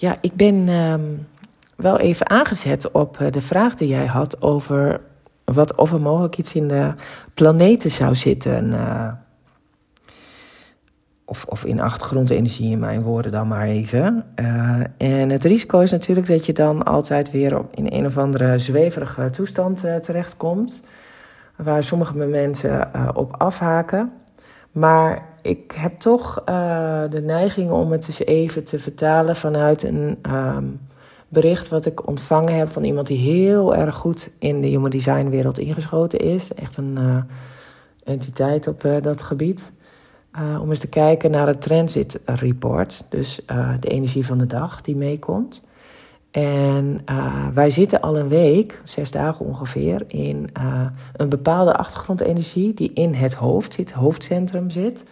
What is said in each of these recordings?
Ja, ik ben ehm, wel even aangezet op de vraag die jij had over wat, of er mogelijk iets in de planeten zou zitten. of, of in achtergrondenergie, in mijn woorden dan maar even. en het risico is natuurlijk dat je dan altijd weer in een of andere zweverige toestand terechtkomt waar sommige mensen op afhaken. Maar ik heb toch uh, de neiging om het eens even te vertalen vanuit een um, bericht wat ik ontvangen heb van iemand die heel erg goed in de human design wereld ingeschoten is. Echt een uh, entiteit op dat gebied. om eens te kijken naar het transit report, dus de energie van de dag die meekomt. En uh, wij zitten al een week, zes dagen ongeveer, in uh, een bepaalde achtergrondenergie die in het hoofd zit, hoofdcentrum zit.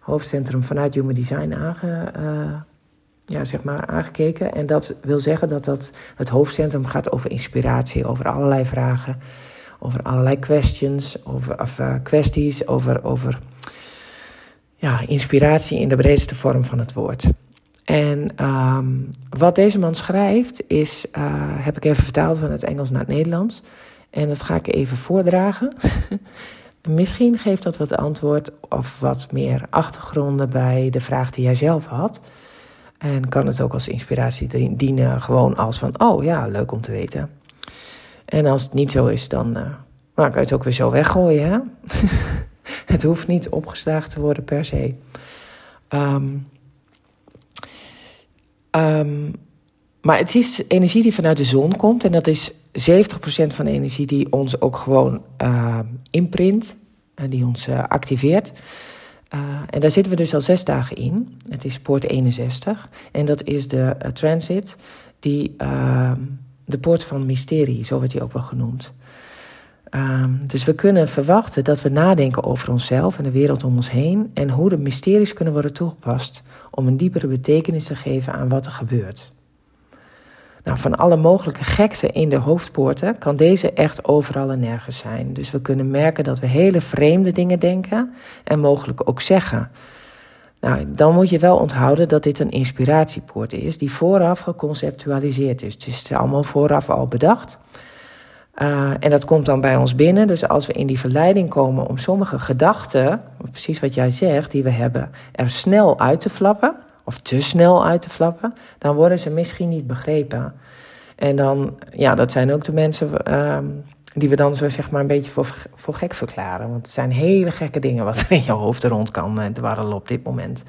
Hoofdcentrum vanuit Human Design aange, uh, ja, zeg maar, aangekeken. En dat wil zeggen dat, dat het hoofdcentrum gaat over inspiratie, over allerlei vragen, over allerlei questions, over, of, kwesties, over, over ja, inspiratie in de breedste vorm van het woord. En um, wat deze man schrijft is, uh, heb ik even vertaald van het Engels naar het Nederlands. En dat ga ik even voordragen. Misschien geeft dat wat antwoord of wat meer achtergronden bij de vraag die jij zelf had. En kan het ook als inspiratie dienen, gewoon als van, oh ja, leuk om te weten. En als het niet zo is, dan uh, kan je het ook weer zo weggooien. Hè? het hoeft niet opgeslagen te worden per se. Um, Um, maar het is energie die vanuit de zon komt. En dat is 70% van de energie die ons ook gewoon uh, imprint. En die ons uh, activeert. Uh, en daar zitten we dus al zes dagen in. Het is poort 61. En dat is de transit. Die, ehm, de poort van mysterie, zo wordt die ook wel genoemd. Um, dus we kunnen verwachten dat we nadenken over onszelf en de wereld om ons heen en hoe de mysteries kunnen worden toegepast om een diepere betekenis te geven aan wat er gebeurt. Nou, van alle mogelijke gekte in de hoofdpoorten kan deze echt overal en nergens zijn. Dus we kunnen merken dat we hele vreemde dingen denken en mogelijk ook zeggen. Nou, dan moet je wel onthouden dat dit een inspiratiepoort is die vooraf geconceptualiseerd is. Dus het is allemaal vooraf al bedacht. Uh, en dat komt dan bij ons binnen. Dus als we in die verleiding komen om sommige gedachten, precies wat jij zegt, die we hebben, er snel uit te flappen, of te snel uit te flappen, dan worden ze misschien niet begrepen. En dan, ja, dat zijn ook de mensen uh, die we dan zo zeg maar een beetje voor, voor gek verklaren. Want het zijn hele gekke dingen wat er in je hoofd rond kan uh, dwarrelen op dit moment.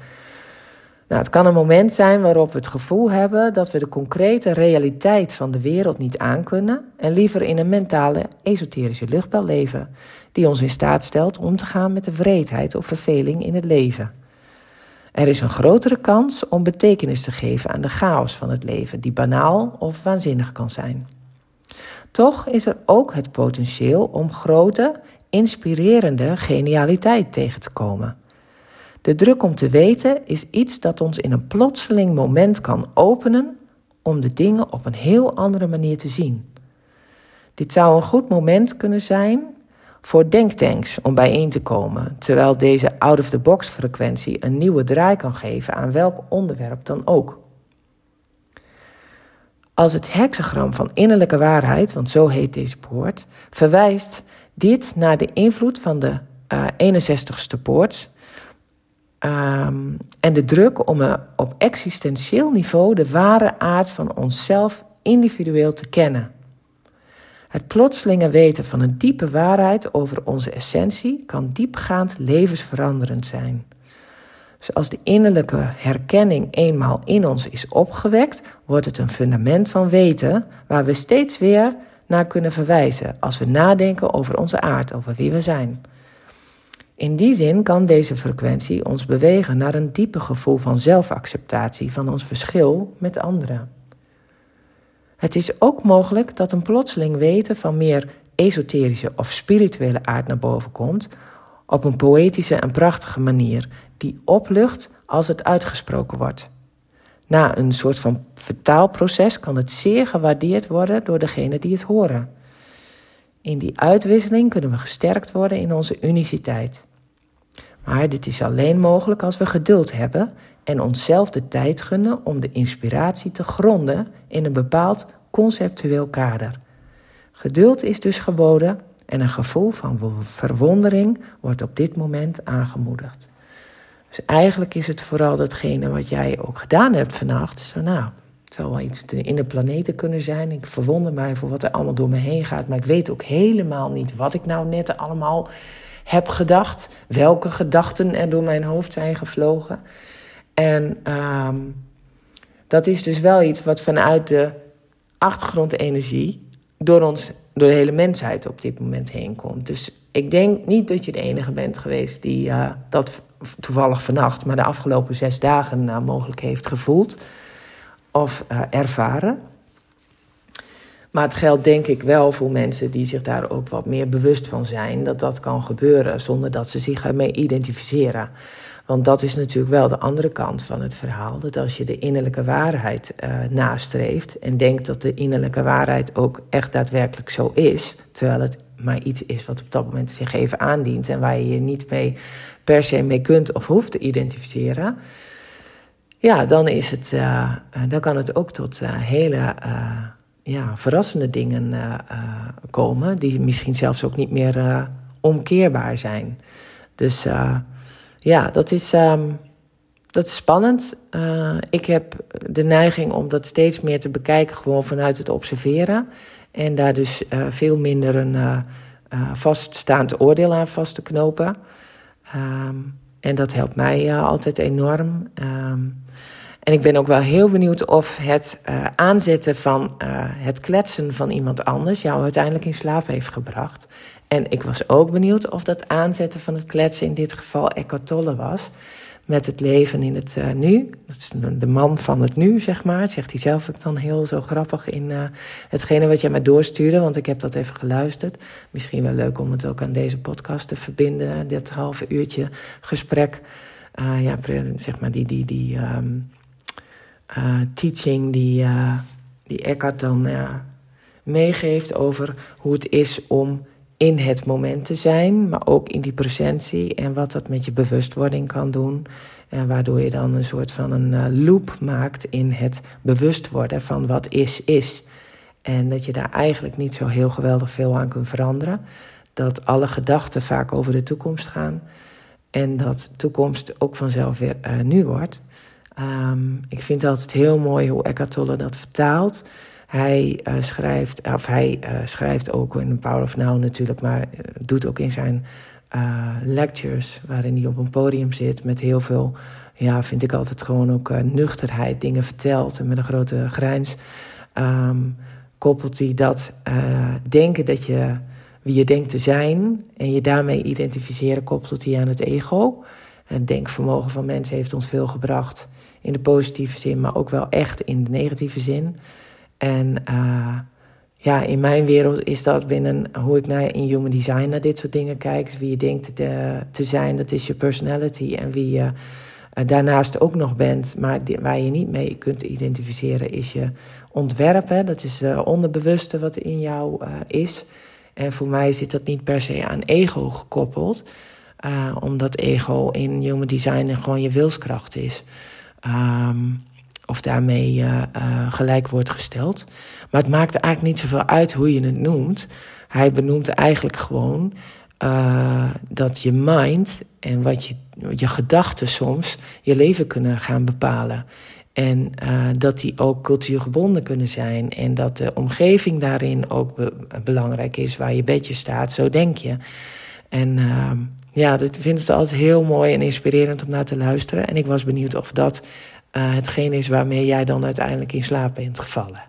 Nou, het kan een moment zijn waarop we het gevoel hebben dat we de concrete realiteit van de wereld niet aankunnen en liever in een mentale, esoterische luchtbel leven, die ons in staat stelt om te gaan met de wreedheid of verveling in het leven. Er is een grotere kans om betekenis te geven aan de chaos van het leven, die banaal of waanzinnig kan zijn. Toch is er ook het potentieel om grote, inspirerende genialiteit tegen te komen. De druk om te weten is iets dat ons in een plotseling moment kan openen om de dingen op een heel andere manier te zien. Dit zou een goed moment kunnen zijn voor denktanks om bijeen te komen, terwijl deze out-of-the-box frequentie een nieuwe draai kan geven aan welk onderwerp dan ook. Als het hexagram van innerlijke waarheid, want zo heet deze poort, verwijst dit naar de invloed van de uh, eh, 61ste poort, Um, en de druk om op existentieel niveau de ware aard van onszelf individueel te kennen. Het plotselinge weten van een diepe waarheid over onze essentie kan diepgaand levensveranderend zijn. Dus als de innerlijke herkenning eenmaal in ons is opgewekt, wordt het een fundament van weten waar we steeds weer naar kunnen verwijzen als we nadenken over onze aard, over wie we zijn. In die zin kan deze frequentie ons bewegen naar een diepe gevoel van zelfacceptatie van ons verschil met anderen. Het is ook mogelijk dat een plotseling weten van meer esoterische of spirituele aard naar boven komt, op een poëtische en prachtige manier, die oplucht als het uitgesproken wordt. Na een soort van vertaalproces kan het zeer gewaardeerd worden door degene die het horen. In die uitwisseling kunnen we gesterkt worden in onze uniciteit. Maar dit is alleen mogelijk als we geduld hebben en onszelf de tijd gunnen om de inspiratie te gronden in een bepaald conceptueel kader. Geduld is dus geboden en een gevoel van verwondering wordt op dit moment aangemoedigd. Dus eigenlijk is het vooral datgene wat jij ook gedaan hebt vannacht. Dus nou, het zal wel iets in de planeten kunnen zijn. Ik verwonder mij voor wat er allemaal door me heen gaat. Maar ik weet ook helemaal niet wat ik nou net allemaal heb gedacht. Welke gedachten er door mijn hoofd zijn gevlogen. En ehm, dat is dus wel iets wat vanuit de achtergrondenergie door ons, door de hele mensheid op dit moment heen komt. Dus ik denk niet dat je de enige bent geweest die uh, dat toevallig vannacht, maar de afgelopen zes dagen uh, mogelijk heeft gevoeld of uh, ervaren. Maar het geldt denk ik wel voor mensen die zich daar ook wat meer bewust van zijn dat dat kan gebeuren zonder dat ze zich ermee identificeren. Want dat is natuurlijk wel de andere kant van het verhaal. Dat als je de innerlijke waarheid uh, nastreeft en denkt dat de innerlijke waarheid ook echt daadwerkelijk zo is, terwijl het maar iets is wat op dat moment zich even aandient en waar je je niet mee per se mee kunt of hoeft te identificeren, ja, dan, is het, uh, dan kan het ook tot hele ja, verrassende dingen komen, die misschien zelfs ook niet meer omkeerbaar zijn. Dus ja, dat is, um, dat is spannend. Ik heb de neiging om dat steeds meer te bekijken, gewoon vanuit het observeren. En daar dus veel minder een vaststaand oordeel aan vast te knopen. Um, en dat helpt mij altijd enorm. Um, en ik ben ook wel heel benieuwd of het aanzetten van het kletsen van iemand anders jou uiteindelijk in slaap heeft gebracht. En ik was ook benieuwd of dat aanzetten van het kletsen in dit geval Eckhart Tolle was. Met het leven in het uh, nu. Dat is de man van het nu, zeg maar. Zegt hij zelf dan heel zo grappig in hetgene wat jij mij doorstuurde. Want ik heb dat even geluisterd. Misschien wel leuk om het ook aan deze podcast te verbinden. Dit halve uurtje gesprek. Ja, zeg maar die, die, die um, teaching die, die Eckhart dan meegeeft over hoe het is om in het moment te zijn, maar ook in die presentie en wat dat met je bewustwording kan doen. En waardoor je dan een soort van een uh, loop maakt in het bewust worden van wat is, is. En dat je daar eigenlijk niet zo heel geweldig veel aan kunt veranderen. Dat alle gedachten vaak over de toekomst gaan. En dat toekomst ook vanzelf weer uh, nu wordt. Um, ik vind altijd heel mooi hoe Eckhart Tolle dat vertaalt. Hij uh, schrijft, of hij uh, schrijft ook in Power of Now natuurlijk, maar uh, doet ook in zijn lectures, waarin hij op een podium zit met heel veel, ja, vind ik altijd gewoon ook nuchterheid, dingen vertelt en met een grote grijns. Um, koppelt hij dat denken dat je wie je denkt te zijn en je daarmee identificeren, koppelt hij aan het ego. Het denkvermogen van mensen heeft ons veel gebracht in de positieve zin, maar ook wel echt in de negatieve zin. En uh, ja, in mijn wereld is dat binnen hoe ik naar, in human design naar dit soort dingen kijk. Wie je denkt te, te zijn, dat is je personality. En wie je uh, daarnaast ook nog bent, maar waar je niet mee kunt identificeren, is je ontwerp. Hè? Dat is uh, onderbewuste wat in jou is. En voor mij zit dat niet per se aan ego gekoppeld. omdat ego in human design gewoon je wilskracht is. Um, of daarmee uh, uh, gelijk wordt gesteld. Maar het maakt eigenlijk niet zoveel uit hoe je het noemt. Hij benoemt eigenlijk gewoon uh, dat je mind en wat je, je gedachten soms je leven kunnen gaan bepalen. En dat die ook cultuurgebonden kunnen zijn. En dat de omgeving daarin ook be belangrijk is. Waar je bedje staat, zo denk je. En ja, dat vind ik altijd heel mooi en inspirerend om naar te luisteren. En ik was benieuwd of dat uh, hetgeen is waarmee jij dan uiteindelijk in slaap bent gevallen.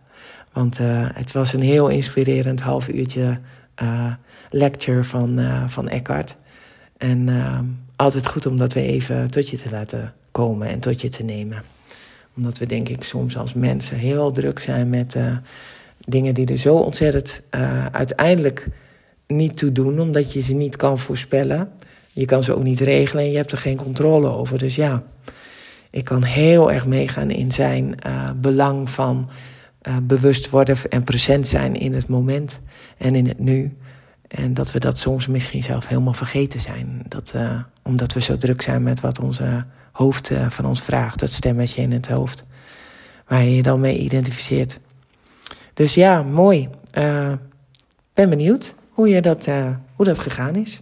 Want uh, het was een heel inspirerend half uurtje uh, lecture van, van Eckhart. En altijd goed om dat weer even tot je te laten komen en tot je te nemen. Omdat we denk ik soms als mensen heel druk zijn met dingen die er zo ontzettend uiteindelijk niet toe doen, omdat je ze niet kan voorspellen. Je kan ze ook niet regelen en je hebt er geen controle over. Dus ja, ik kan heel erg meegaan in zijn uh, belang van uh, bewust worden en present zijn in het moment en in het nu. En dat we dat soms misschien zelf helemaal vergeten zijn. Dat, uh, omdat we zo druk zijn met wat onze hoofd van ons vraagt. Dat stemmetje in het hoofd. Waar je je dan mee identificeert. Dus ja, mooi. Ben benieuwd hoe, je dat, hoe dat gegaan is.